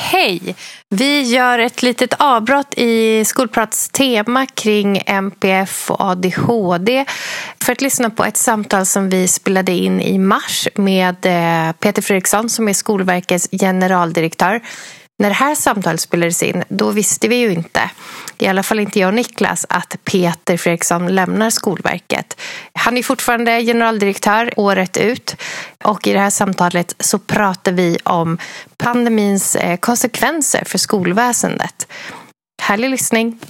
Hej! Vi gör ett litet avbrott i Skolprats tema kring MPF och ADHD för att lyssna på ett samtal som vi spelade in i mars med eh, Peter Fredriksson som är Skolverkets generaldirektör. När det här samtalet spelades in, då visste vi ju inte, i alla fall inte jag och Niklas, att Peter Fredriksson lämnar Skolverket. Han är fortfarande generaldirektör året ut och i det här samtalet så pratar vi om pandemins eh, konsekvenser för skolväsendet. Härlig lyssning!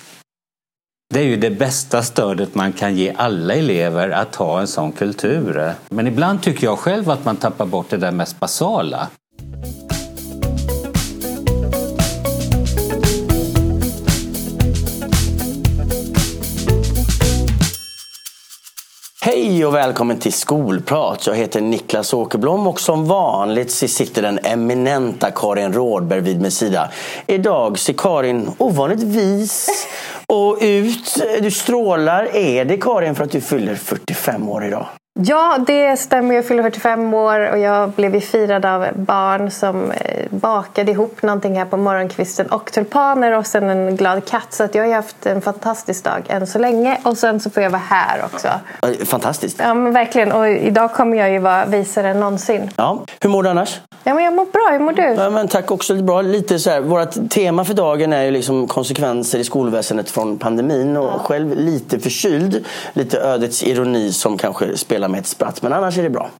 Det är ju det bästa stödet man kan ge alla elever att ha en sån kultur. Men ibland tycker jag själv att man tappar bort det där mest basala. Hej och välkommen till Skolprat. Jag heter Niklas Åkerblom och som vanligt sitter den eminenta Karin Rådberg vid min sida. Idag ser Karin ovanligt vis och ut. Du strålar. Är det Karin för att du fyller 45 år idag? Ja, det stämmer. Jag fyller 45 år och jag blev firad av barn som eh, bakade ihop någonting här på morgonkvisten och tulpaner och sen en glad katt. Så att jag har haft en fantastisk dag än så länge och sen så får jag vara här också. Fantastiskt. Ja, men verkligen. Och idag kommer jag ju vara visare än någonsin. Ja. Hur mår du annars? Ja, men jag mår bra. Hur mår du? Ja, men tack också. Bra. Lite så här, vårt tema för dagen är ju liksom konsekvenser i skolväsendet från pandemin och ja. själv lite förkyld. Lite ödets ironi som kanske spelar med ett spratt, men annars är det bra.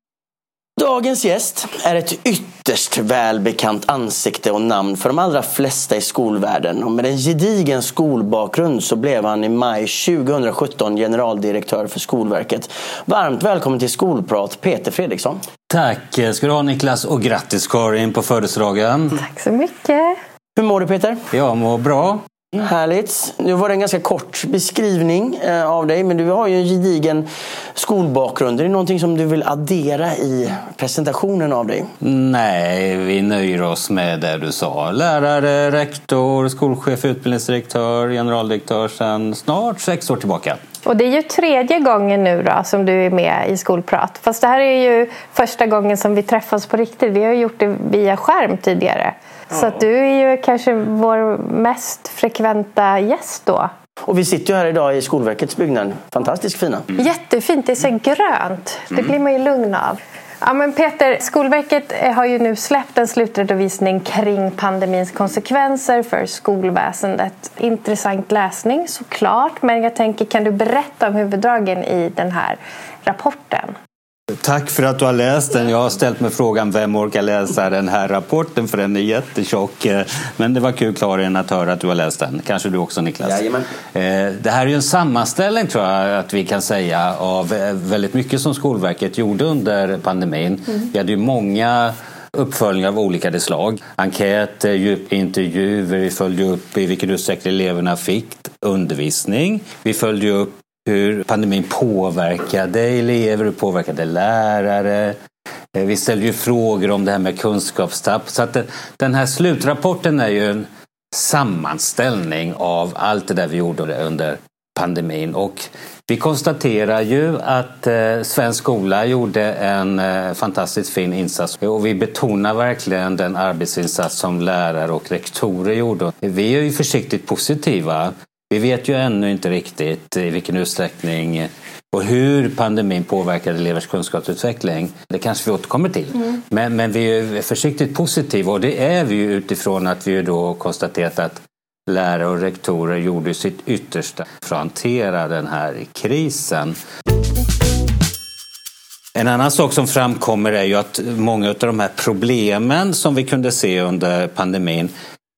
Dagens gäst är ett ytterst välbekant ansikte och namn för de allra flesta i skolvärlden. Och med en gedigen skolbakgrund så blev han i maj 2017 generaldirektör för Skolverket. Varmt välkommen till Skolprat, Peter Fredriksson. Tack ska du ha Niklas och grattis Karin på födelsedagen. Tack så mycket. Hur mår du Peter? Jag mår bra. Härligt. Nu var det en ganska kort beskrivning eh, av dig men du har ju en gedigen skolbakgrund. Är det någonting som du vill addera i presentationen av dig? Nej, vi nöjer oss med det du sa. Lärare, rektor, skolchef, utbildningsdirektör, generaldirektör sedan snart sex år tillbaka. Och det är ju tredje gången nu då som du är med i Skolprat. Fast det här är ju första gången som vi träffas på riktigt. Vi har gjort det via skärm tidigare. Så att du är ju kanske vår mest frekventa gäst då. Och vi sitter ju här idag i Skolverkets byggnad. Fantastiskt fina. Mm. Jättefint, det är så grönt. Det blir man ju lugn av. Ja, men Peter, Skolverket har ju nu släppt en slutredovisning kring pandemins konsekvenser för skolväsendet. Intressant läsning såklart, men jag tänker kan du berätta om huvuddragen i den här rapporten? Tack för att du har läst den. Jag har ställt mig frågan vem orkar läsa den här rapporten för den är jättetjock. Men det var kul Karin att höra att du har läst den. Kanske du också Niklas? Jajamän. Eh, det här är ju en sammanställning tror jag att vi kan säga av eh, väldigt mycket som Skolverket gjorde under pandemin. Mm. Vi hade ju många uppföljningar av olika slag. Enkäter, djupintervjuer, vi följde upp i vilken utsträckning eleverna fick undervisning. Vi följde upp hur pandemin påverkade elever, hur påverkade lärare. Eh, vi ställde ju frågor om det här med kunskapstapp. Så att den här slutrapporten är ju en sammanställning av allt det där vi gjorde under pandemin. Och vi konstaterar ju att eh, svensk skola gjorde en eh, fantastiskt fin insats och vi betonar verkligen den arbetsinsats som lärare och rektorer gjorde. Vi är ju försiktigt positiva vi vet ju ännu inte riktigt i vilken utsträckning och hur pandemin påverkar elevers kunskapsutveckling. Det kanske vi återkommer till. Mm. Men, men vi är försiktigt positiva och det är vi utifrån att vi då konstaterat att lärare och rektorer gjorde sitt yttersta för att hantera den här krisen. En annan sak som framkommer är ju att många av de här problemen som vi kunde se under pandemin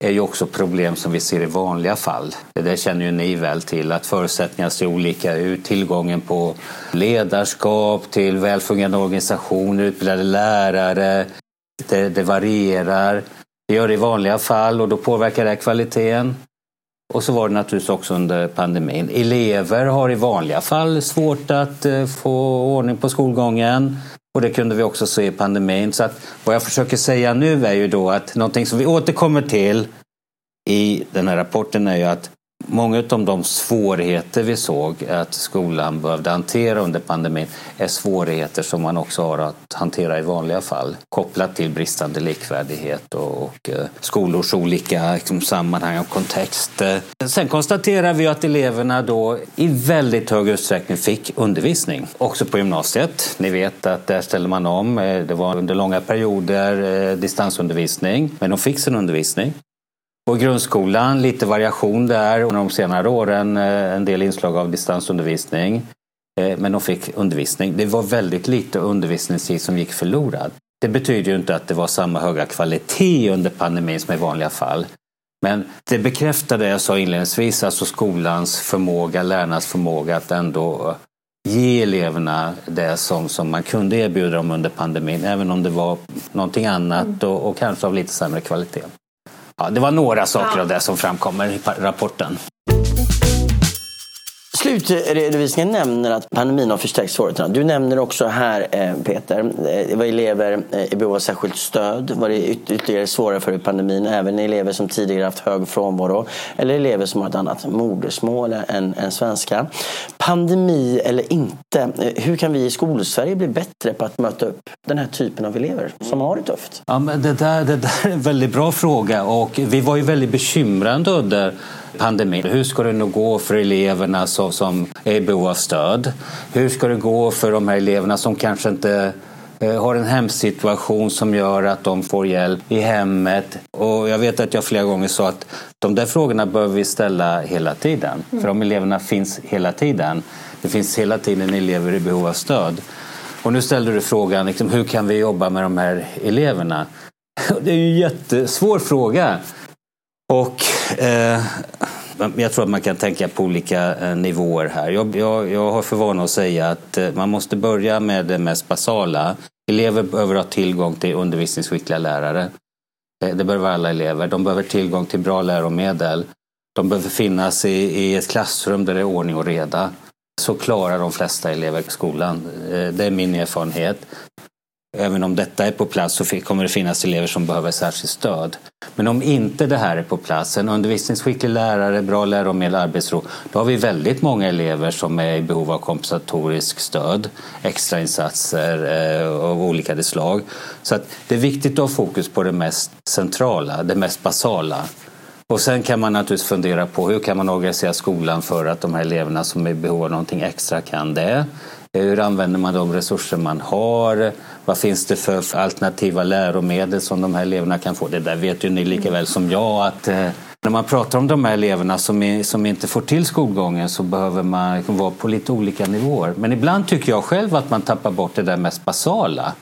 är ju också problem som vi ser i vanliga fall. Det där känner ju ni väl till, att förutsättningarna ser olika ut. Tillgången på ledarskap, till välfungerande organisationer, utbildade lärare. Det, det varierar. Det gör det i vanliga fall och då påverkar det kvaliteten. Och så var det naturligtvis också under pandemin. Elever har i vanliga fall svårt att eh, få ordning på skolgången. Och det kunde vi också se i pandemin. Så att vad jag försöker säga nu är ju då att någonting som vi återkommer till i den här rapporten är ju att Många av de svårigheter vi såg att skolan behövde hantera under pandemin är svårigheter som man också har att hantera i vanliga fall kopplat till bristande likvärdighet och eh, skolors olika liksom, sammanhang och kontext. Sen konstaterar vi att eleverna då i väldigt hög utsträckning fick undervisning, också på gymnasiet. Ni vet att där ställde man om. Eh, det var under långa perioder eh, distansundervisning, men de fick sin undervisning. Och grundskolan, lite variation där. Och de senare åren eh, en del inslag av distansundervisning. Eh, men de fick undervisning. Det var väldigt lite undervisningstid som gick förlorad. Det betyder ju inte att det var samma höga kvalitet under pandemin som i vanliga fall. Men det bekräftar det jag sa inledningsvis, alltså skolans förmåga, lärarnas förmåga att ändå ge eleverna det som, som man kunde erbjuda dem under pandemin, även om det var någonting annat och, och kanske av lite sämre kvalitet. Ja, det var några saker ja. av det som framkommer i rapporten. Slutredovisningen nämner att pandemin har förstärkt svårigheterna. Du nämner också här eh, Peter, eh, det var elever eh, i behov av särskilt stöd. Var det ytterligare svårare för pandemin? Även elever som tidigare haft hög frånvaro eller elever som har ett annat modersmål än, än svenska. Pandemi eller inte, Eh, hur kan vi i skolsverige bli bättre på att möta upp den här typen av elever som har det tufft? Ja, men det, där, det där är en väldigt bra fråga och vi var ju väldigt bekymrade under pandemin. Hur ska det nu gå för eleverna som, som är i behov av stöd? Hur ska det gå för de här eleverna som kanske inte eh, har en hemsituation som gör att de får hjälp i hemmet. Och jag vet att jag flera gånger sa att de där frågorna behöver vi ställa hela tiden. För de eleverna finns hela tiden. Det finns hela tiden elever i behov av stöd. Och nu ställde du frågan, liksom, hur kan vi jobba med de här eleverna? Det är ju en jättesvår fråga. Och eh, jag tror att man kan tänka på olika eh, nivåer här. Jag, jag, jag har för vana att säga att eh, man måste börja med det mest basala. Elever behöver ha tillgång till undervisningsskickliga lärare. Eh, det behöver alla elever. De behöver tillgång till bra läromedel. De behöver finnas i, i ett klassrum där det är ordning och reda. Så klarar de flesta elever skolan. Eh, det är min erfarenhet. Även om detta är på plats så kommer det finnas elever som behöver särskilt stöd. Men om inte det här är på plats, en undervisningsskicklig lärare, bra läromedel, arbetsro, då har vi väldigt många elever som är i behov av kompensatorisk stöd, extrainsatser eh, av olika slag. Så att det är viktigt att ha fokus på det mest centrala, det mest basala. Och sen kan man naturligtvis fundera på hur kan man organisera skolan för att de här eleverna som är i behov av någonting extra kan det. Hur använder man de resurser man har? Vad finns det för alternativa läromedel som de här eleverna kan få? Det där vet ju ni lika väl som jag att eh, när man pratar om de här eleverna som, är, som inte får till skolgången så behöver man vara på lite olika nivåer. Men ibland tycker jag själv att man tappar bort det där mest basala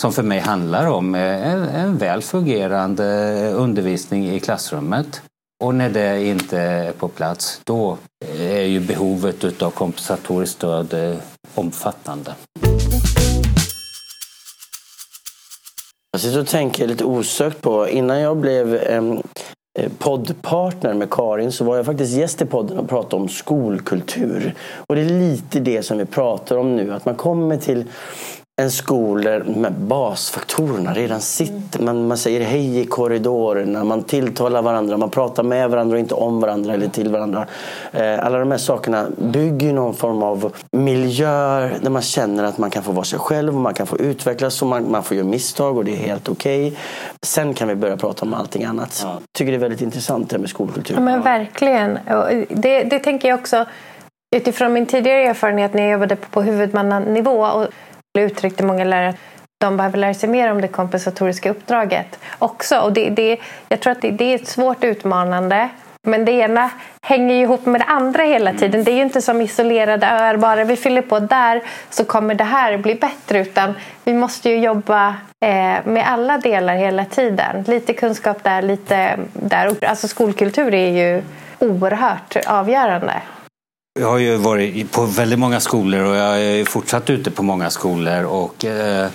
som för mig handlar om eh, en, en väl fungerande undervisning i klassrummet. Och när det inte är på plats, då är ju behovet av kompensatoriskt stöd eh, omfattande. Jag sitter och tänker lite osökt på, innan jag blev eh, poddpartner med Karin så var jag faktiskt gäst i podden och pratade om skolkultur. Och det är lite det som vi pratar om nu, att man kommer till en skola de basfaktorerna redan sitter. Man, man säger hej i korridorerna, man tilltalar varandra, man pratar med varandra och inte om varandra eller till varandra. Eh, alla de här sakerna bygger någon form av miljö där man känner att man kan få vara sig själv och man kan få utvecklas och man, man får göra misstag och det är helt okej. Okay. Sen kan vi börja prata om allting annat. Jag tycker det är väldigt intressant det här med skolkultur. Ja, men verkligen. Det, det tänker jag också utifrån min tidigare erfarenhet när jag jobbade på huvudmannanivå. Och uttryckte många lärare de behöver lära sig mer om det kompensatoriska uppdraget också. Och det, det, jag tror att det, det är ett svårt utmanande. Men det ena hänger ju ihop med det andra hela tiden. Det är ju inte som isolerade öar. Bara vi fyller på där så kommer det här bli bättre. Utan vi måste ju jobba eh, med alla delar hela tiden. Lite kunskap där, lite där. Alltså skolkultur är ju oerhört avgörande. Jag har ju varit på väldigt många skolor och jag är fortsatt ute på många skolor. Och, eh,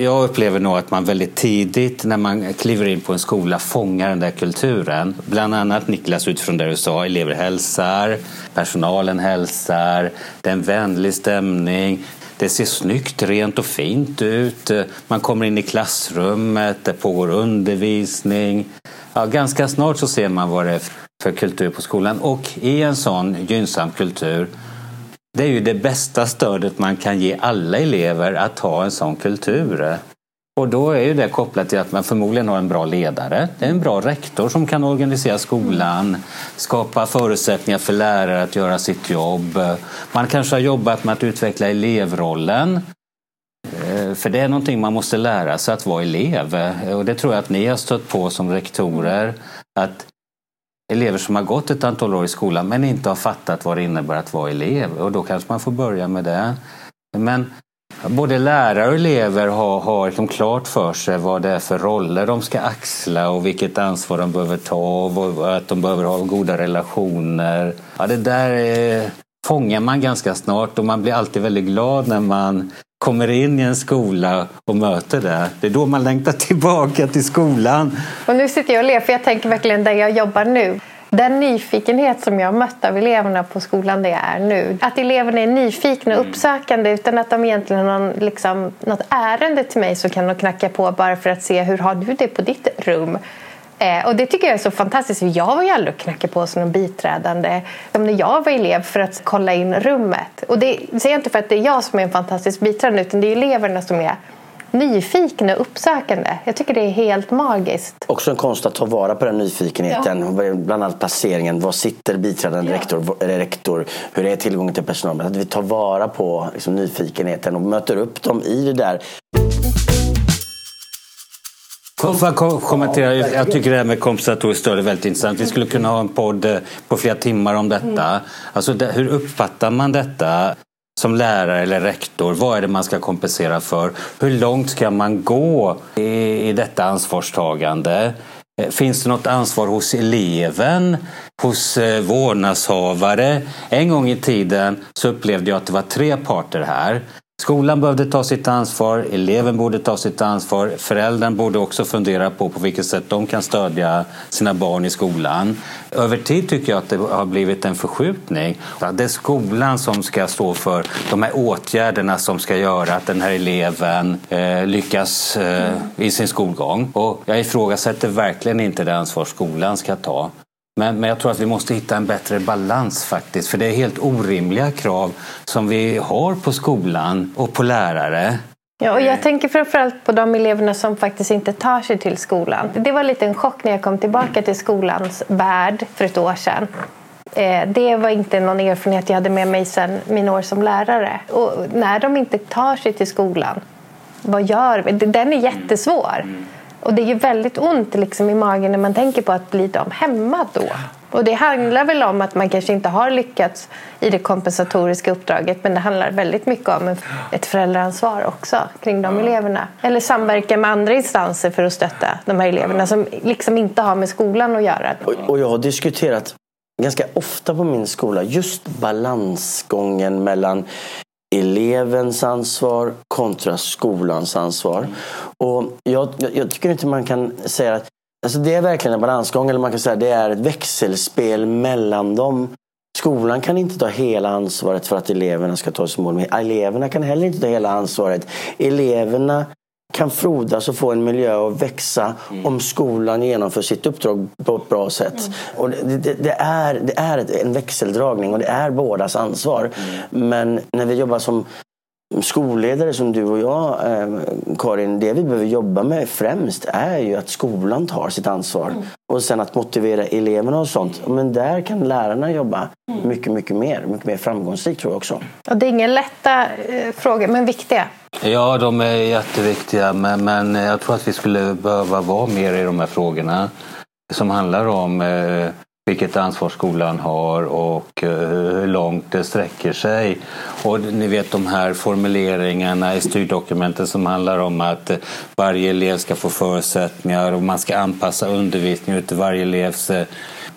jag upplever nog att man väldigt tidigt när man kliver in på en skola fångar den där kulturen. Bland annat Niklas utifrån det du sa, elever hälsar, personalen hälsar, det är en vänlig stämning. Det ser snyggt, rent och fint ut. Man kommer in i klassrummet, det pågår undervisning. Ja, ganska snart så ser man vad det är för kultur på skolan. Och i en sån gynnsam kultur det är ju det bästa stödet man kan ge alla elever att ha en sån kultur. Och då är ju det kopplat till att man förmodligen har en bra ledare. Det är en bra rektor som kan organisera skolan, skapa förutsättningar för lärare att göra sitt jobb. Man kanske har jobbat med att utveckla elevrollen. Eh, för det är någonting man måste lära sig att vara elev. Och det tror jag att ni har stött på som rektorer. Att elever som har gått ett antal år i skolan men inte har fattat vad det innebär att vara elev. Och då kanske man får börja med det. Men både lärare och elever har, har liksom klart för sig vad det är för roller de ska axla och vilket ansvar de behöver ta och att de behöver ha goda relationer. Ja, det där är, fångar man ganska snart och man blir alltid väldigt glad när man kommer in i en skola och möter det. Det är då man längtar tillbaka till skolan. Och nu sitter jag och ler för jag tänker verkligen där jag jobbar nu. Den nyfikenhet som jag mött av eleverna på skolan det är nu. Att eleverna är nyfikna och mm. uppsökande utan att de egentligen har någon, liksom, något ärende till mig så kan de knacka på bara för att se hur har du det på ditt rum. Eh, och det tycker jag är så fantastiskt. Jag var ju aldrig och knackade på som någon biträdande som när jag var elev för att kolla in rummet. Och det säger jag inte för att det är jag som är en fantastisk biträdande utan det är eleverna som är nyfikna och uppsökande. Jag tycker det är helt magiskt. Också en konst att ta vara på den nyfikenheten. Ja. Bland annat placeringen. Var sitter biträdande ja. rektor, rektor? Hur är tillgången till personal? Att vi tar vara på liksom, nyfikenheten och möter upp dem i det där. Får jag kommentera? Jag tycker det här med kompensatoriskt stöd är väldigt intressant. Vi skulle kunna ha en podd eh, på flera timmar om detta. Mm. Alltså, hur uppfattar man detta? som lärare eller rektor, vad är det man ska kompensera för? Hur långt ska man gå i, i detta ansvarstagande? Eh, finns det något ansvar hos eleven, hos eh, vårdnadshavare? En gång i tiden så upplevde jag att det var tre parter här. Skolan behövde ta sitt ansvar, eleven borde ta sitt ansvar, föräldern borde också fundera på på vilket sätt de kan stödja sina barn i skolan. Över tid tycker jag att det har blivit en förskjutning. Det är skolan som ska stå för de här åtgärderna som ska göra att den här eleven eh, lyckas eh, i sin skolgång. Och jag ifrågasätter verkligen inte det ansvar skolan ska ta. Men, men jag tror att vi måste hitta en bättre balans faktiskt. För det är helt orimliga krav som vi har på skolan och på lärare. Ja, och jag tänker framförallt på de eleverna som faktiskt inte tar sig till skolan. Det var lite en chock när jag kom tillbaka till skolans värld för ett år sedan. Eh, det var inte någon erfarenhet jag hade med mig sedan mina år som lärare. Och när de inte tar sig till skolan, vad gör vi? Den är jättesvår. Och det är ju väldigt ont liksom i magen när man tänker på att bli de hemma då. Och det handlar väl om att man kanske inte har lyckats i det kompensatoriska uppdraget men det handlar väldigt mycket om ett föräldraansvar också kring de eleverna. Eller samverka med andra instanser för att stötta de här eleverna som liksom inte har med skolan att göra. Och jag har diskuterat ganska ofta på min skola just balansgången mellan elevens ansvar kontra skolans ansvar. Mm. Och jag, jag, tycker inte man kan säga att alltså det är verkligen en balansgång eller man kan säga att det är ett växelspel mellan dem. Skolan kan inte ta hela ansvaret för att eleverna ska ta sig mål. Eleverna kan heller inte ta hela ansvaret. Eleverna kan frodas och få en miljö att växa mm. om skolan genomför sitt uppdrag på ett bra sätt. Mm. Och det, det, det, är, det är en växeldragning och det är bådas ansvar. Mm. Men när vi jobbar som skolledare som du och jag, eh, Karin, det vi behöver jobba med främst är ju att skolan tar sitt ansvar. Mm. Och sen att motivera eleverna och sånt. Men där kan lärarna jobba mm. mycket, mycket mer. Mycket mer framgångsrikt tror jag också. Och det är inga lätta eh, frågor, men viktiga. Ja, de är jätteviktiga. Men, men jag tror att vi skulle behöva vara mer i de här frågorna. Som handlar om eh, vilket ansvar skolan har och eh, hur långt det sträcker sig. Och ni vet de här formuleringarna i styrdokumenten som handlar om att eh, varje elev ska få förutsättningar och man ska anpassa undervisningen till varje elevs eh,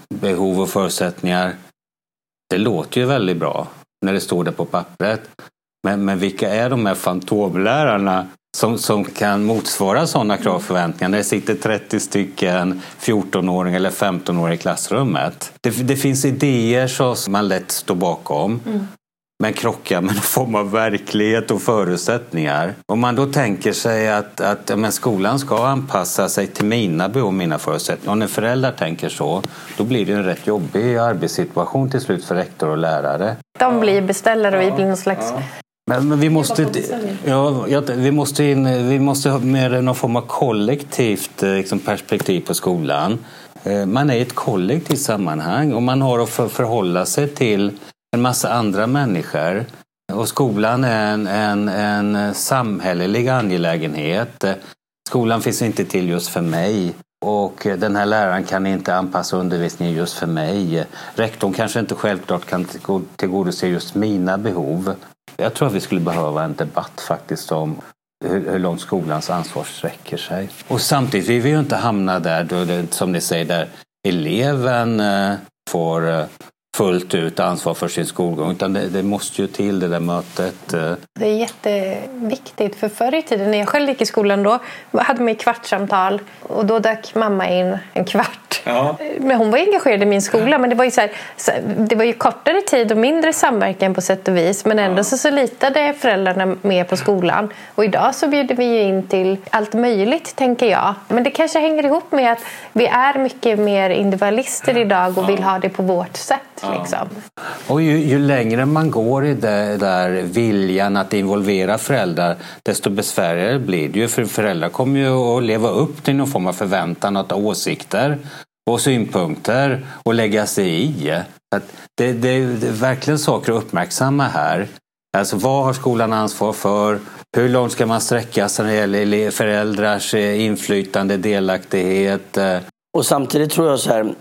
behov och förutsättningar. Det låter ju väldigt bra när det står det på pappret. Men, men vilka är de här fantomlärarna som, som kan motsvara sådana krav och förväntningar när det sitter 30 stycken 14-åringar eller 15-åringar i klassrummet. Det, det, finns idéer som man lätt står bakom. Mm. men krockar med någon form av verklighet och förutsättningar. Om man då tänker sig att, att men skolan ska anpassa sig till mina behov och mina förutsättningar. Och när föräldrar tänker så, då blir det en rätt jobbig arbetssituation till slut för rektor och lärare. De blir beställare och vi blir någon slags men, vi måste, ja, vi måste, in, vi måste ha mer någon form av kollektivt eh, liksom, perspektiv på skolan. Eh, man är i ett kollektivt sammanhang och man har att förhålla sig till en massa andra människor. Och skolan är en, en, en samhällelig angelägenhet. Skolan finns inte till just för mig. Och den här läraren kan inte anpassa undervisningen just för mig. Rektorn kanske inte självklart kan tillgodose just mina behov. Jag tror att vi skulle behöva en debatt faktiskt om hur, långt skolans ansvar sträcker sig. Och samtidigt vill vi ju inte hamna där, då det, som ni säger, där eleven eh, får eh, fullt ut ansvar för sin skolgång. Utan det, det, måste ju till det där mötet. Eh. Det är jätteviktigt. För förr i tiden när jag själv gick i skolan då hade man kvartssamtal och då dök mamma in en kvart Ja. Men hon var engagerad i min skola. Men det var ju, så här, det var ju kortare tid och mindre samverkan på sätt och vis. Men ändå ja. så, så litade föräldrarna mer på skolan. Och idag så bjuder vi ju in till allt möjligt, tänker jag. Men det kanske hänger ihop med att vi är mycket mer individualister idag och vill ha det på vårt sätt. Liksom. Och ju, ju, längre man går i det där viljan att involvera föräldrar desto besvärligare blir det ju. För föräldrar kommer ju att leva upp till någon form av förväntan att ha åsikter och synpunkter och lägga sig i. Att det, det, det är verkligen saker att uppmärksamma här. Alltså vad har skolan ansvar för? Hur långt ska man sträcka sig när det gäller föräldrars eh, inflytande, delaktighet? Och samtidigt tror jag så här,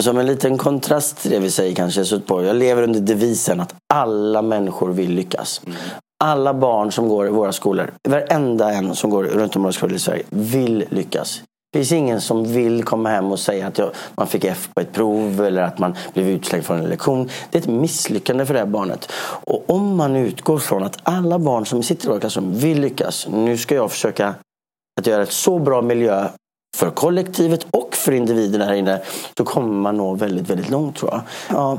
som en liten kontrast till det vi säger kanske, så på, jag lever under devisen att alla människor vill lyckas. Mm. Alla barn som går i våra skolor, varenda en som går runt om våra skolor i Sverige, vill lyckas. Det finns ingen som vill komma hem och säga att man fick F på ett prov eller att man blev utslängd från en lektion. Det är ett misslyckande för det här barnet. Och om man utgår från att alla barn som sitter i våra klassrum vill lyckas. Nu ska jag försöka att göra ett så bra miljö för kollektivet och för individerna här inne. Då kommer man nå väldigt, väldigt långt tror jag. Ja,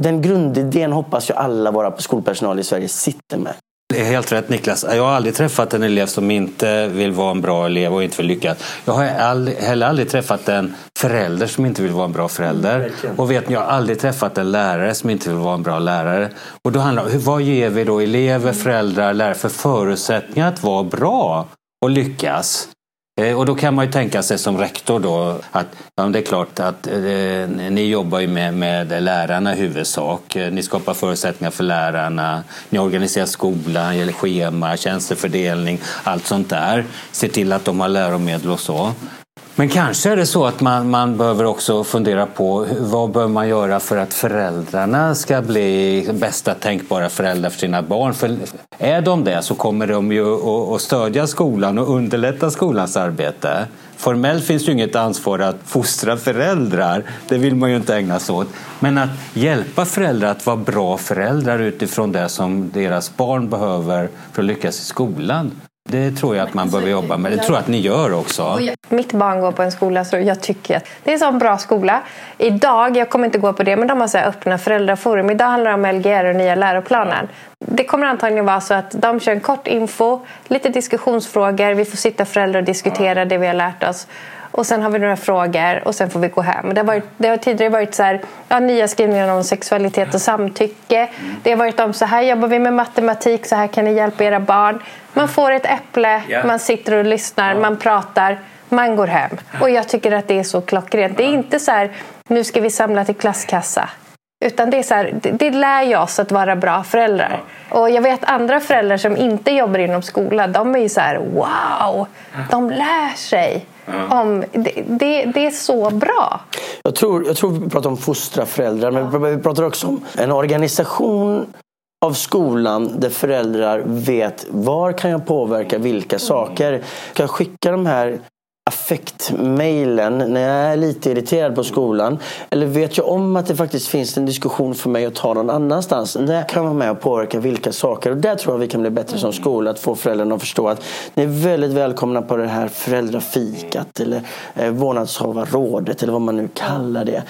den grundidén hoppas jag alla våra skolpersonal i Sverige sitter med. Det är helt rätt Niklas. Jag har aldrig träffat en elev som inte vill vara en bra elev och inte vill lyckas. Jag har aldrig, heller aldrig träffat en förälder som inte vill vara en bra förälder. Och vet ni, jag har aldrig träffat en lärare som inte vill vara en bra lärare. Och då handlar det om vad ger vi då elever, föräldrar, lärare för förutsättningar att vara bra och lyckas? Eh, och då kan man ju tänka sig som rektor då att ja, det är klart att eh, ni jobbar ju med, med lärarna i huvudsak. Eh, ni skapar förutsättningar för lärarna. Ni organiserar skolan, gäller schema, tjänstefördelning, allt sånt där. Se till att de har läromedel och så. Men kanske är det så att man, man behöver också fundera på vad bör man göra för att föräldrarna ska bli bästa tänkbara föräldrar för sina barn. För är de det så kommer de ju att stödja skolan och underlätta skolans arbete. Formellt finns ju inget ansvar att fostra föräldrar, det vill man ju inte ägna sig åt. Men att hjälpa föräldrar att vara bra föräldrar utifrån det som deras barn behöver för att lyckas i skolan. Det tror jag att man behöver jobba med. Det tror jag att ni gör också. Mitt barn går på en skola så jag tycker att det är en sån bra skola. Idag, jag kommer inte gå på det, men de har så öppna föräldraforum. Idag handlar det om Lgr och nya läroplanen. Det kommer antagligen vara så att de kör en kort info, lite diskussionsfrågor. Vi får sitta föräldrar och diskutera det vi har lärt oss. Och sen har vi några frågor och sen får vi gå hem. Det har, varit, det har tidigare varit så här, ja, nya skrivningar om sexualitet och samtycke. Det har varit om så här jobbar vi med matematik, så här kan ni hjälpa era barn. Man får ett äpple, yeah. man sitter och lyssnar, man pratar, man går hem. Och jag tycker att det är så klockrent. Det är inte så här, nu ska vi samla till klasskassa. Utan det är så här, det, det lär ju oss att vara bra föräldrar. Och jag vet andra föräldrar som inte jobbar inom skola, de är ju så här, wow, de lär sig. Om, det, det, det, är så bra. Jag tror, jag tror vi pratar om fostra föräldrar, men vi pratar också om en organisation av skolan där föräldrar vet var kan jag påverka vilka saker. Kan jag skicka de här affektmailen när jag är lite irriterad på skolan? Eller vet jag om att det faktiskt finns en diskussion för mig att ta någon annanstans? När kan vara med och påverka vilka saker. Och där tror jag vi kan bli bättre som skola. Att få föräldrarna att förstå att ni är väldigt välkomna på det här föräldrafikat eller eh, vårdnadshavarrådet eller vad man nu kallar det.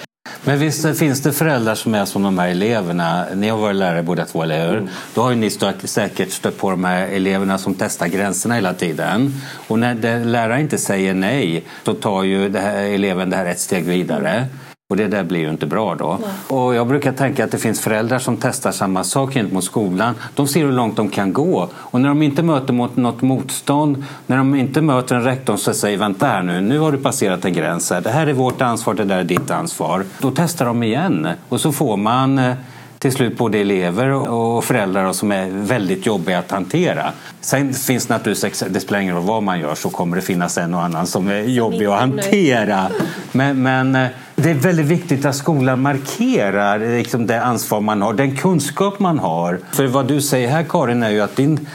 Men visst finns det föräldrar som är som de här eleverna. Ni har varit lärare båda två, eller hur? Mm. Då har ju ni säkert stött på de här eleverna som testar gränserna hela tiden. Och när läraren inte säger nej, så tar ju här, eleven det här ett steg vidare. Och det där blir ju inte bra då. Nej. Och jag brukar tänka att det finns föräldrar som testar samma sak gentemot skolan. De ser hur långt de kan gå. Och när de inte möter mot något motstånd, när de inte möter en rektor som säger vänta här nu, nu har du passerat en gräns här. Det här är vårt ansvar, det där är ditt ansvar. Då testar de igen. Och så får man eh, till slut både elever och föräldrar som är väldigt jobbiga att hantera. Sen finns naturligtvis, det spelar ingen roll vad man gör, så kommer det finnas en och annan som är jobbig att hantera. Men, men eh, det är väldigt viktigt att skolan markerar liksom det ansvar man har, den kunskap man har. För vad du säger här Karin är ju att din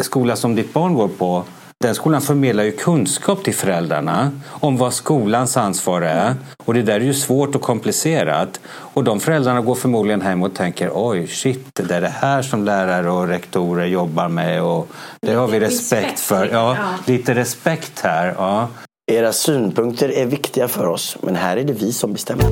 skola som ditt barn går på den skolan förmedlar ju kunskap till föräldrarna om vad skolans ansvar är. Och det där är ju svårt och komplicerat. Och de föräldrarna går förmodligen hem och tänker oj, shit, det är det här som lärare och rektorer jobbar med och det har vi respekt för. Ja, lite respekt här. Ja. Era synpunkter är viktiga för oss, men här är det vi som bestämmer.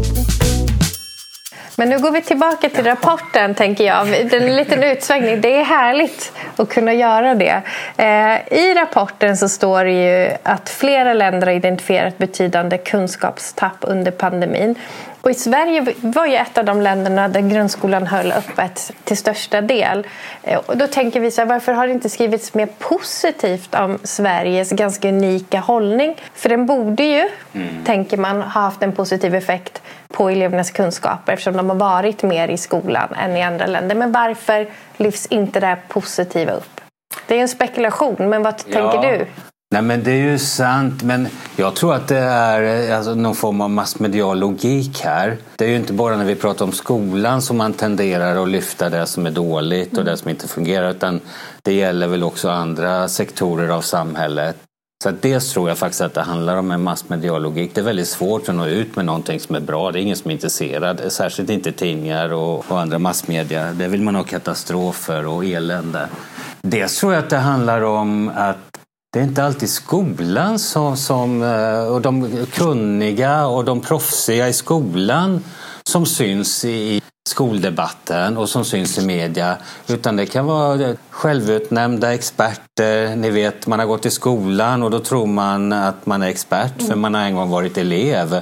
Men nu går vi tillbaka till rapporten, tänker jag. En liten utsvängning. Det är härligt att kunna göra det. Eh, I rapporten så står det ju att flera länder har identifierat betydande kunskapstapp under pandemin. Och i Sverige var ju ett av de länderna där grundskolan höll öppet till största del. Eh, och då tänker vi så här, varför har det inte skrivits mer positivt om Sveriges ganska unika hållning? För den borde ju, mm. tänker man, ha haft en positiv effekt på elevernas kunskaper eftersom de har varit mer i skolan än i andra länder. Men varför lyfts inte det här positiva upp? Det är en spekulation, men vad ja. tänker du? Nej men det är ju sant, men jag tror att det är alltså, någon form av massmedial logik här. Det är ju inte bara när vi pratar om skolan som man tenderar att lyfta det som är dåligt och det som inte fungerar utan det gäller väl också andra sektorer av samhället. Så att dels tror jag faktiskt att det handlar om en massmedial logik. Det är väldigt svårt att nå ut med någonting som är bra. Det är ingen som är intresserad, särskilt inte tidningar och, och andra massmedia. Där vill man ha katastrofer och elände. Dels tror jag att det handlar om att det är inte alltid skolan som, som, och de kunniga och de proffsiga i skolan som syns i skoldebatten och som syns i media. Utan det kan vara eh, självutnämnda experter. Ni vet, man har gått i skolan och då tror man att man är expert för man har en gång varit elev.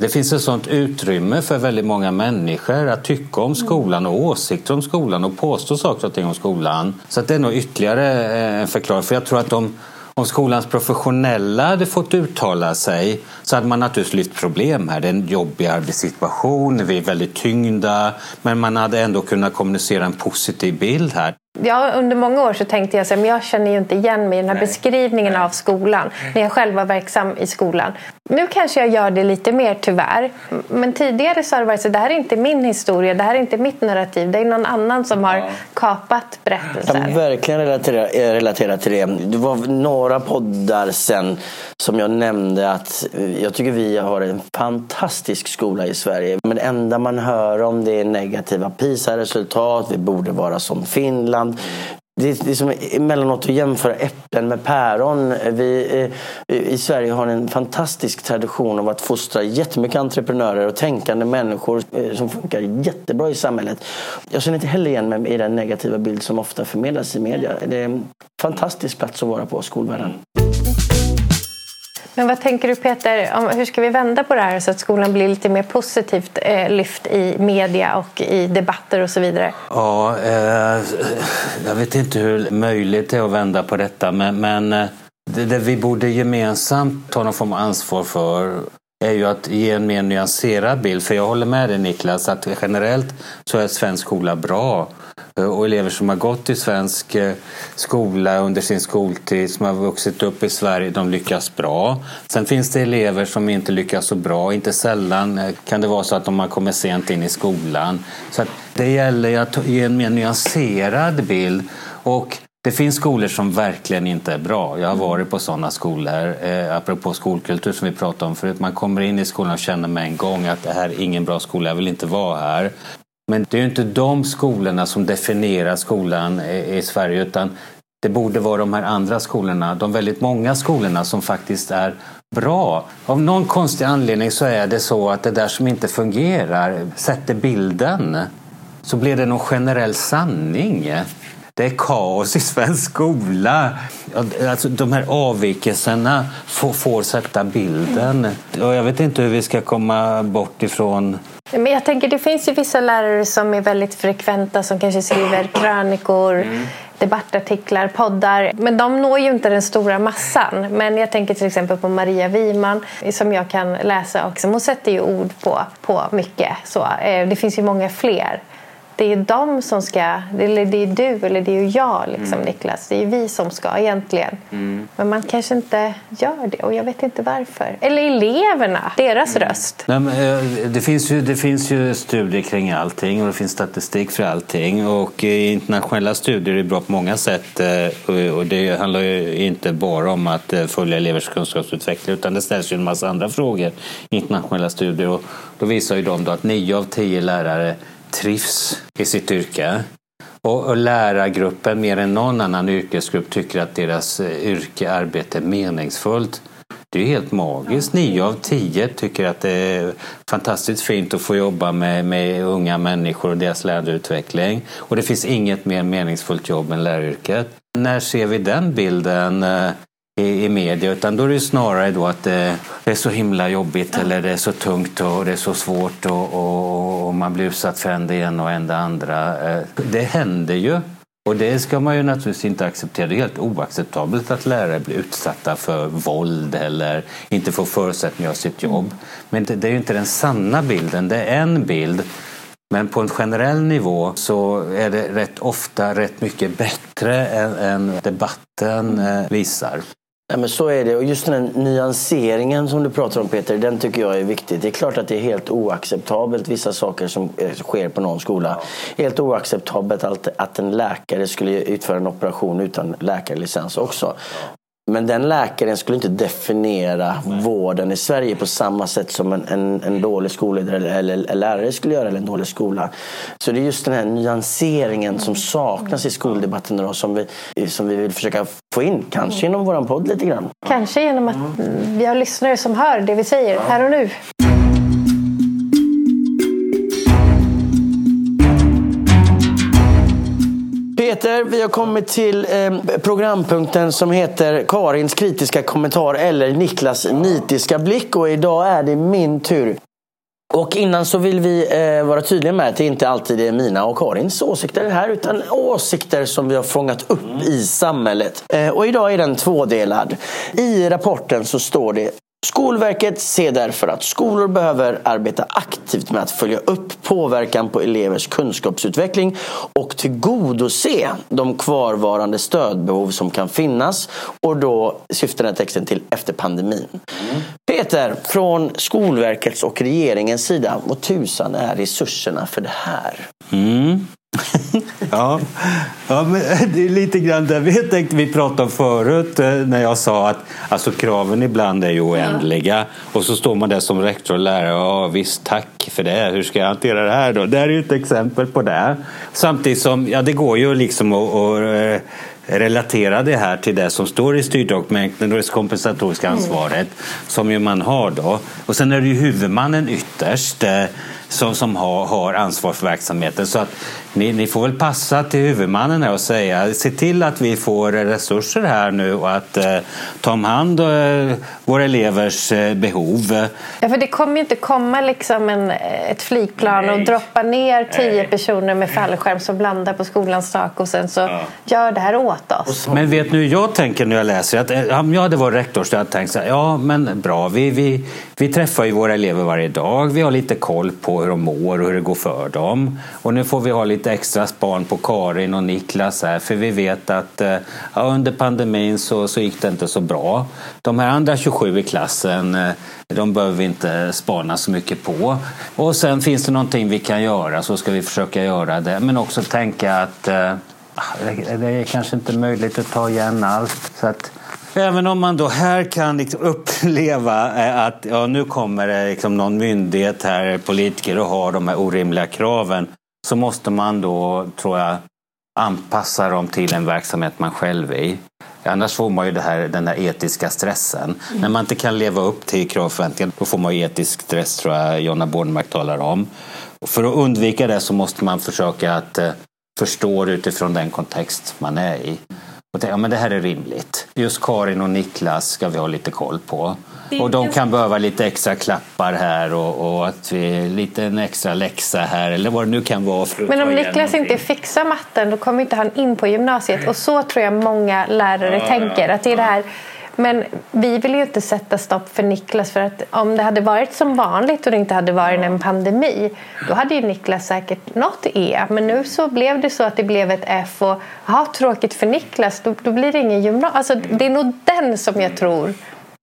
Det finns ett sånt utrymme för väldigt många människor att tycka om skolan och åsikter om skolan och påstå saker och ting om skolan. Så det är nog ytterligare eh, en förklaring. För jag tror att de om skolans professionella hade fått uttala sig så hade man naturligtvis lyft problem här. Det är en jobbig arbetssituation, vi är väldigt tyngda men man hade ändå kunnat kommunicera en positiv bild här. Ja, under många år så tänkte jag att jag känner ju inte igen mig i den här Nej. beskrivningen Nej. av skolan när jag själv var verksam i skolan. Nu kanske jag gör det lite mer tyvärr. Men tidigare så har det varit så det här är inte min historia, det här är inte mitt narrativ. Det är någon annan som har kapat berättelser. Jag kan verkligen relatera, eh, relatera till det. Det var några poddar sen som jag nämnde att eh, jag tycker vi har en fantastisk skola i Sverige. Men det enda man hör om det är negativa PISA-resultat, vi borde vara som Finland. Det är, det är som emellanåt att jämföra äpplen med päron. Vi eh, i Sverige har en fantastisk tradition av att fostra jättemycket entreprenörer och tänkande människor eh, som funkar jättebra i samhället. Jag känner inte heller igen mig i den negativa bild som ofta förmedlas i media. Det är en fantastisk plats att vara på, skolvärlden. Men vad tänker du Peter, om, hur ska vi vända på det här så att skolan blir lite mer positivt eh, lyft i media och i debatter och så vidare? Ja, eh, jag vet inte hur möjligt det är att vända på detta men, men eh, det, det vi borde gemensamt ta någon form av ansvar för är ju att ge en mer nyanserad bild. För jag håller med dig Niklas att generellt så är svensk skola bra. Och elever som har gått i svensk eh, skola under sin skoltid, som har vuxit upp i Sverige, de lyckas bra. Sen finns det elever som inte lyckas så bra. Inte sällan eh, kan det vara så att de har kommit sent in i skolan. Så det gäller att ge en mer nyanserad bild. Och det finns skolor som verkligen inte är bra. Jag har varit på sådana skolor, eh, apropå skolkultur som vi pratade om förut. Man kommer in i skolan och känner med en gång att det här är ingen bra skola, jag vill inte vara här. Men det är ju inte de skolorna som definierar skolan i Sverige utan Det borde vara de här andra skolorna, de väldigt många skolorna som faktiskt är bra. Av någon konstig anledning så är det så att det där som inte fungerar sätter bilden. Så blir det någon generell sanning. Det är kaos i svensk skola. Alltså, de här avvikelserna får, får sätta bilden. Och jag vet inte hur vi ska komma bort ifrån men jag tänker det finns ju vissa lärare som är väldigt frekventa som kanske skriver krönikor, mm. debattartiklar, poddar. Men de når ju inte den stora massan. Men jag tänker till exempel på Maria Wiman som jag kan läsa också. Hon sätter ju ord på, på mycket. Så, eh, det finns ju många fler det är de som ska, eller det är du eller det är jag liksom, mm. Niklas. Det är vi som ska egentligen. Mm. Men man kanske inte gör det och jag vet inte varför. Eller eleverna, deras mm. röst. Nej, men, eh, det, finns ju, det finns ju studier kring allting och det finns statistik för allting. Och internationella studier är bra på många sätt. Eh, och det handlar ju inte bara om att eh, följa elevers kunskapsutveckling utan det ställs ju en massa andra frågor i internationella studier. Och då visar ju de då att nio av tio lärare trivs i sitt yrke. Och lärargruppen mer än någon annan yrkesgrupp tycker att deras eh, yrke, arbete är meningsfullt. Det är helt magiskt. Nio av tio tycker att det är fantastiskt fint att få jobba med, med unga människor och deras lärandeutveckling. Och det finns inget mer meningsfullt jobb än läraryrket. När ser vi den bilden eh, i, i media utan då är det snarare då att det, är så himla jobbigt ja. eller det är så tungt och det är så svårt och, och, och man blir utsatt för en det ena och en det andra. Eh, det händer ju. Och det ska man ju naturligtvis inte acceptera. Det är helt oacceptabelt att lärare blir utsatta för våld eller inte får förutsättningar av sitt jobb. Men det, det är ju inte den sanna bilden, det är en bild. Men på en generell nivå så är det rätt ofta rätt mycket bättre än, än debatten eh, visar. Ja, men så är det. Och just den nyanseringen som du pratar om Peter, den tycker jag är viktig. Det är klart att det är helt oacceptabelt vissa saker som eh, sker på någon skola. Helt oacceptabelt att en läkare skulle utföra en operation utan läkarlicens också. Men den läkaren skulle inte definiera Nej. vården i Sverige på samma sätt som en, en, en dålig skolledare eller, eller, en lärare skulle göra, eller en dålig skola. Så det är just den här nyanseringen som saknas i skoldebatten då, som, vi, som vi vill försöka få in, kanske genom vår podd lite grann. Kanske genom att vi har lyssnare som hör det vi säger här och nu. Peter, vi har kommit till eh, programpunkten som heter Karins kritiska kommentar eller Niklas nitiska blick och idag är det min tur. Och innan så vill vi eh, vara tydliga med att det inte alltid är mina och Karins åsikter här utan åsikter som vi har fångat upp i samhället. Eh, och idag är den tvådelad. I rapporten så står det Skolverket ser därför att skolor behöver arbeta aktivt med att följa upp påverkan på elevers kunskapsutveckling och tillgodose de kvarvarande stödbehov som kan finnas. Och då syftar den här texten till efter pandemin. Mm. Peter, från Skolverkets och regeringens sida, vad tusan är resurserna för det här? Mm. ja, ja men det är lite grann det vi tänkte vi pratade om förut eh, när jag sa att alltså, kraven ibland är ju oändliga och så står man där som rektor och lärare ja visst tack för det, hur ska jag hantera det här då? Det här är ju ett exempel på det. Samtidigt som, ja det går ju liksom att, att eh, relatera det här till det som står i styrdokumentet och det kompensatoriska ansvaret mm. som ju man har då. Och sen är det ju huvudmannen ytterst eh, som, som har, har ansvar för verksamheten. Så att ni, ni får väl passa till huvudmannen och säga se till att vi får resurser här nu och att eh, ta om hand eh, våra elevers eh, behov. Ja, för det kommer ju inte komma liksom en, ett flygplan Nej. och droppa ner tio Nej. personer med fallskärm som landar på skolans tak och sen så ja. gör det här åt oss. Men vet nu jag tänker när jag läser att eh, om jag hade varit rektor så hade jag tänkt så här, ja men bra, vi, vi, vi träffar ju våra elever varje dag, vi har lite koll på hur de mår och hur det går för dem och nu får vi ha lite extra span på Karin och Niklas här för vi vet att eh, ja, under pandemin så, så gick det inte så bra. De här andra 27 i klassen eh, de behöver vi inte spana så mycket på. Och sen finns det någonting vi kan göra så ska vi försöka göra det men också tänka att eh, ah, det är kanske inte möjligt att ta igen allt. Så att Även om man då här kan liksom uppleva att ja, nu kommer det liksom någon myndighet här, politiker och har de här orimliga kraven så måste man då, tror jag, anpassa dem till en verksamhet man själv är i. Annars får man ju det här, den här etiska stressen. Mm. När man inte kan leva upp till kravförväntningar då får man ju etisk stress tror jag Jonna Bornemark talar om. För att undvika det så måste man försöka att eh, förstå det utifrån den kontext man är i. Och tänka, ja, men det här är rimligt. Just Karin och Niklas ska vi ha lite koll på. Och de kan behöva lite extra klappar här och, och att vi, lite en extra läxa här eller vad det nu kan vara. Men om Niklas inte fixar matten då kommer inte han in på gymnasiet och så tror jag många lärare ja, tänker. Att det är det här men vi vill ju inte sätta stopp för Niklas för att om det hade varit som vanligt och det inte hade varit en pandemi då hade ju Niklas säkert nått E. Men nu så blev det så att det blev ett F och ha tråkigt för Niklas, då, då blir det ingen gymnasium. Alltså, det är nog den som jag tror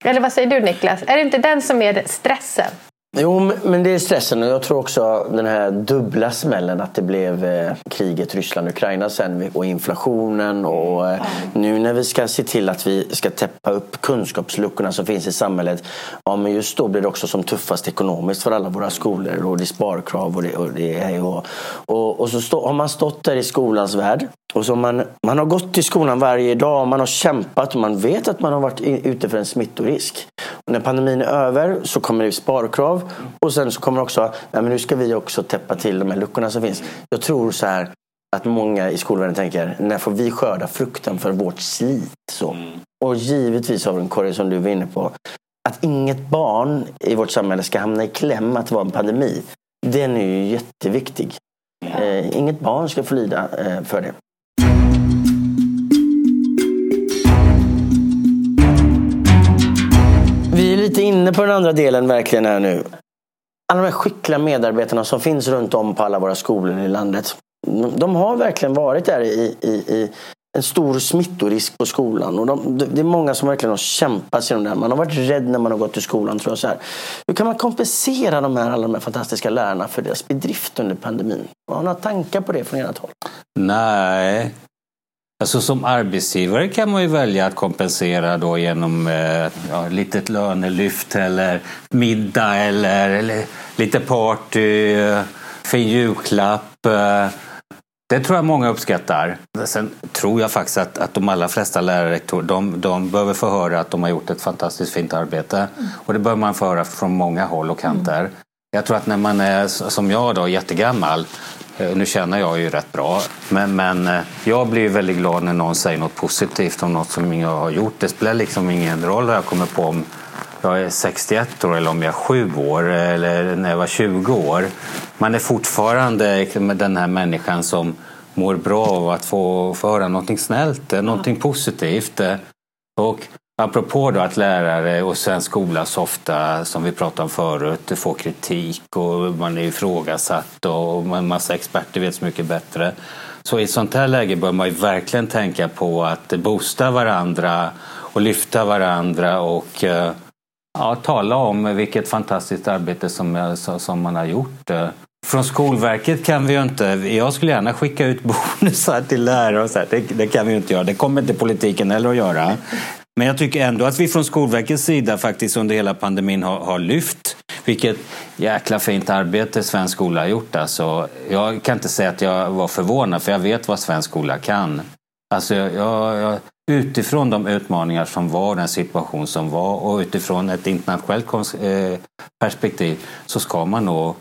eller vad säger du Niklas? Är det inte den som är stressen? Jo, men det är stressen och jag tror också den här dubbla smällen att det blev eh, kriget Ryssland-Ukraina sen och inflationen och eh, nu när vi ska se till att vi ska täppa upp kunskapsluckorna som finns i samhället. Ja, men just då blir det också som tuffast ekonomiskt för alla våra skolor och det är sparkrav och det, och det och, och, och så stå, har man stått där i skolans värld och så man, man har gått till skolan varje dag, man har kämpat och man vet att man har varit ute för en smittorisk. Och när pandemin är över så kommer det sparkrav och sen så kommer också, nej men nu ska vi också täppa till de här luckorna som finns. Jag tror så här att många i skolvärlden tänker, när får vi skörda frukten för vårt slit? Så. Mm. Och givetvis har vi en korg som du var inne på, att inget barn i vårt samhälle ska hamna i kläm att det var en pandemi. Den är ju jätteviktig. Eh, inget barn ska få lida eh, för det. Lite inne på den andra delen verkligen här nu. Alla de här skickliga medarbetarna som finns runt om på alla våra skolor i landet. De har verkligen varit där i, i, i en stor smittorisk på skolan. Och de, det är många som verkligen har kämpat sig det. Man har varit rädd när man har gått till skolan. Tror jag, så här. Hur kan man kompensera de här, alla de här fantastiska lärarna för deras bedrift under pandemin? Har ni några tankar på det från ert håll? Nej, Alltså som arbetsgivare kan man ju välja att kompensera då genom eh, ja, litet lönelyft eller middag eller, eller lite party, eh, fin julklapp. Eh. Det tror jag många uppskattar. Sen tror jag faktiskt att, att de allra flesta lärare de, de behöver få höra att de har gjort ett fantastiskt fint arbete. Mm. Och det bör man få höra från många håll och kanter. Mm. Jag tror att när man är som jag då, jättegammal Eh, nu känner jag ju rätt bra, men, men eh, jag blir väldigt glad när någon säger något positivt om något som jag har gjort. Det spelar liksom ingen roll vad jag kommer på om jag är 61 år eller om jag är 7 år eller när jag var 20 år. Man är fortfarande liksom den här människan som mår bra av att få, få höra någonting snällt, eh, någonting positivt. Och Apropå då att lärare och svensk skola så ofta, som vi pratade om förut, får kritik och man är ifrågasatt och en massa experter vet så mycket bättre. Så i ett sånt här läge bör man ju verkligen tänka på att boosta varandra och lyfta varandra och eh, ja, tala om vilket fantastiskt arbete som, som man har gjort. Från Skolverket kan vi ju inte, jag skulle gärna skicka ut bonusar till lärare och så här. Det, det, kan vi ju inte göra, det kommer inte politiken heller att göra. Men jag tycker ändå att vi från Skolverkets sida faktiskt under hela pandemin har, har lyft vilket jäkla fint arbete svensk skola har gjort. Alltså, jag kan inte säga att jag var förvånad för jag vet vad svensk skola kan. Alltså, jag, jag, utifrån de utmaningar som var, den situation som var och utifrån ett internationellt eh, perspektiv så ska man nog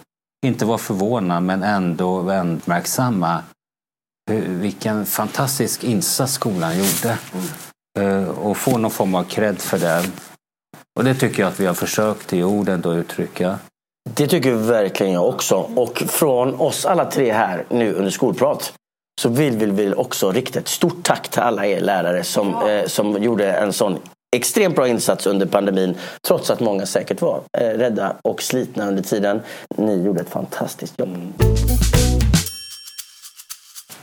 inte vara förvånad men ändå uppmärksamma vilken fantastisk insats skolan gjorde. Eh, och få någon form av cred för det. Och det tycker jag att vi har försökt i orden att uttrycka. Det tycker verkligen jag också. Och från oss alla tre här nu under skolprat så vill vi också rikta ett stort tack till alla er lärare som, ja. eh, som gjorde en sån extremt bra insats under pandemin. Trots att många säkert var eh, rädda och slitna under tiden. Ni gjorde ett fantastiskt jobb.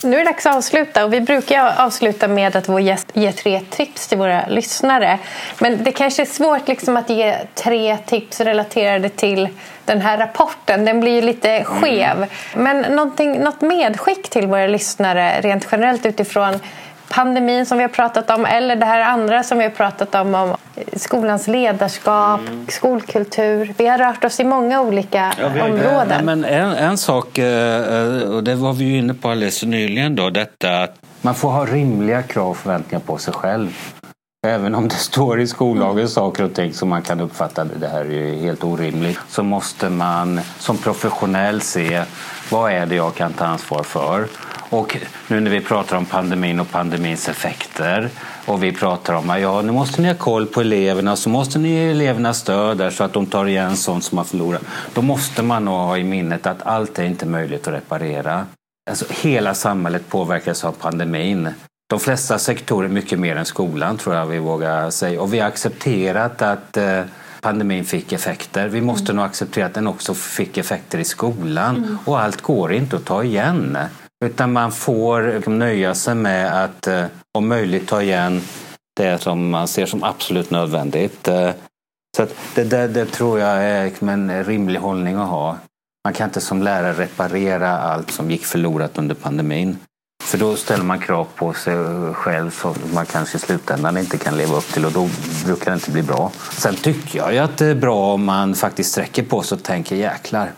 Nu är det dags att avsluta och vi brukar avsluta med att vår gäst ger tre tips till våra lyssnare. Men det kanske är svårt liksom att ge tre tips relaterade till den här rapporten. Den blir ju lite skev. Mm. Men något medskick till våra lyssnare rent generellt utifrån pandemin som vi har pratat om eller det här andra som vi har pratat om, om skolans ledarskap, mm. skolkultur. Vi har rört oss i många olika ja, vi, områden. Ja, men en, en sak, eh, och det var vi ju inne på alldeles nyligen, då, detta att Man får ha rimliga krav och förväntningar på sig själv. Även om det står i skollagen saker och ting som man kan uppfatta det här är helt orimligt så måste man som professionell se vad är det jag kan ta ansvar för. Och nu när vi pratar om pandemin och pandemins effekter och vi pratar om att ja, nu måste ni ha koll på eleverna så måste ni ge eleverna stöd där så att de tar igen sånt som har förlorat. Då måste man nog ha i minnet att allt är inte möjligt att reparera. Alltså, hela samhället påverkas av pandemin. De flesta sektorer mycket mer än skolan tror jag vi vågar säga. Och vi har accepterat att eh, pandemin fick effekter. Vi måste mm. nog acceptera att den också fick effekter i skolan. Mm. Och allt går inte att ta igen. Utan man får nöja sig med att eh, om möjligt ta igen det som man ser som absolut nödvändigt. Eh, så det, det, det tror jag är liksom en rimlig hållning att ha. Man kan inte som lärare reparera allt som gick förlorat under pandemin. För då ställer man krav på sig själv som man kanske i slutändan inte kan leva upp till och då brukar det inte bli bra. Sen tycker jag ju att det är bra om man faktiskt sträcker på sig och tänker jäklar.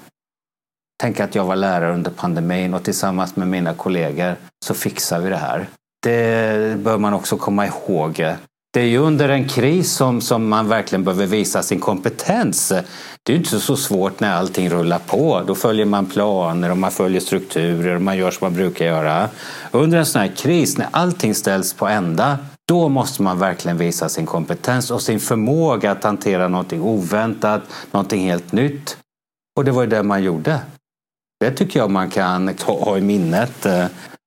Tänk att jag var lärare under pandemin och tillsammans med mina kollegor så fixar vi det här. Det bör man också komma ihåg. Det är ju under en kris som, som man verkligen behöver visa sin kompetens. Det är inte så svårt när allting rullar på. Då följer man planer och man följer strukturer och man gör som man brukar göra. Under en sån här kris, när allting ställs på ända, då måste man verkligen visa sin kompetens och sin förmåga att hantera någonting oväntat, någonting helt nytt. Och det var ju det man gjorde. Det tycker jag man kan ha i minnet.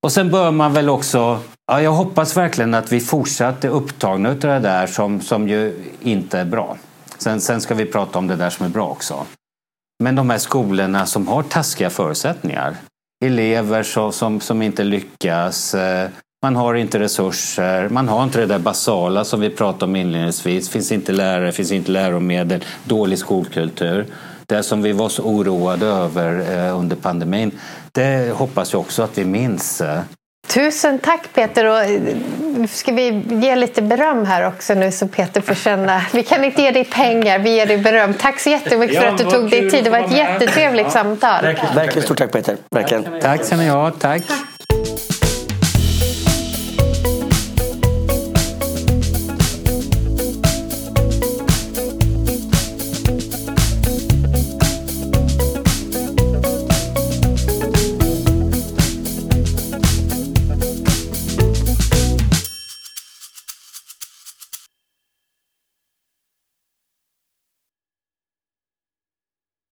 Och sen bör man väl också Ja, jag hoppas verkligen att vi fortsatt är upptagna av det där som, som ju inte är bra. Sen, sen ska vi prata om det där som är bra också. Men de här skolorna som har taskiga förutsättningar. Elever så, som, som inte lyckas. Eh, man har inte resurser. Man har inte det där basala som vi pratade om inledningsvis. finns inte lärare, finns inte läromedel, dålig skolkultur. Det som vi var så oroade över eh, under pandemin. Det hoppas jag också att vi minns. Tusen tack Peter. Och eh, ska vi ge lite beröm här också nu så Peter får känna. Vi kan inte ge dig pengar, vi ger dig beröm. Tack så jättemycket ja, för att du tog dig tid. Det var ett jättetrevligt ja. samtal. Verkligen stort tack Peter. Verkligen. Tack ska ni ha. Tack. tack.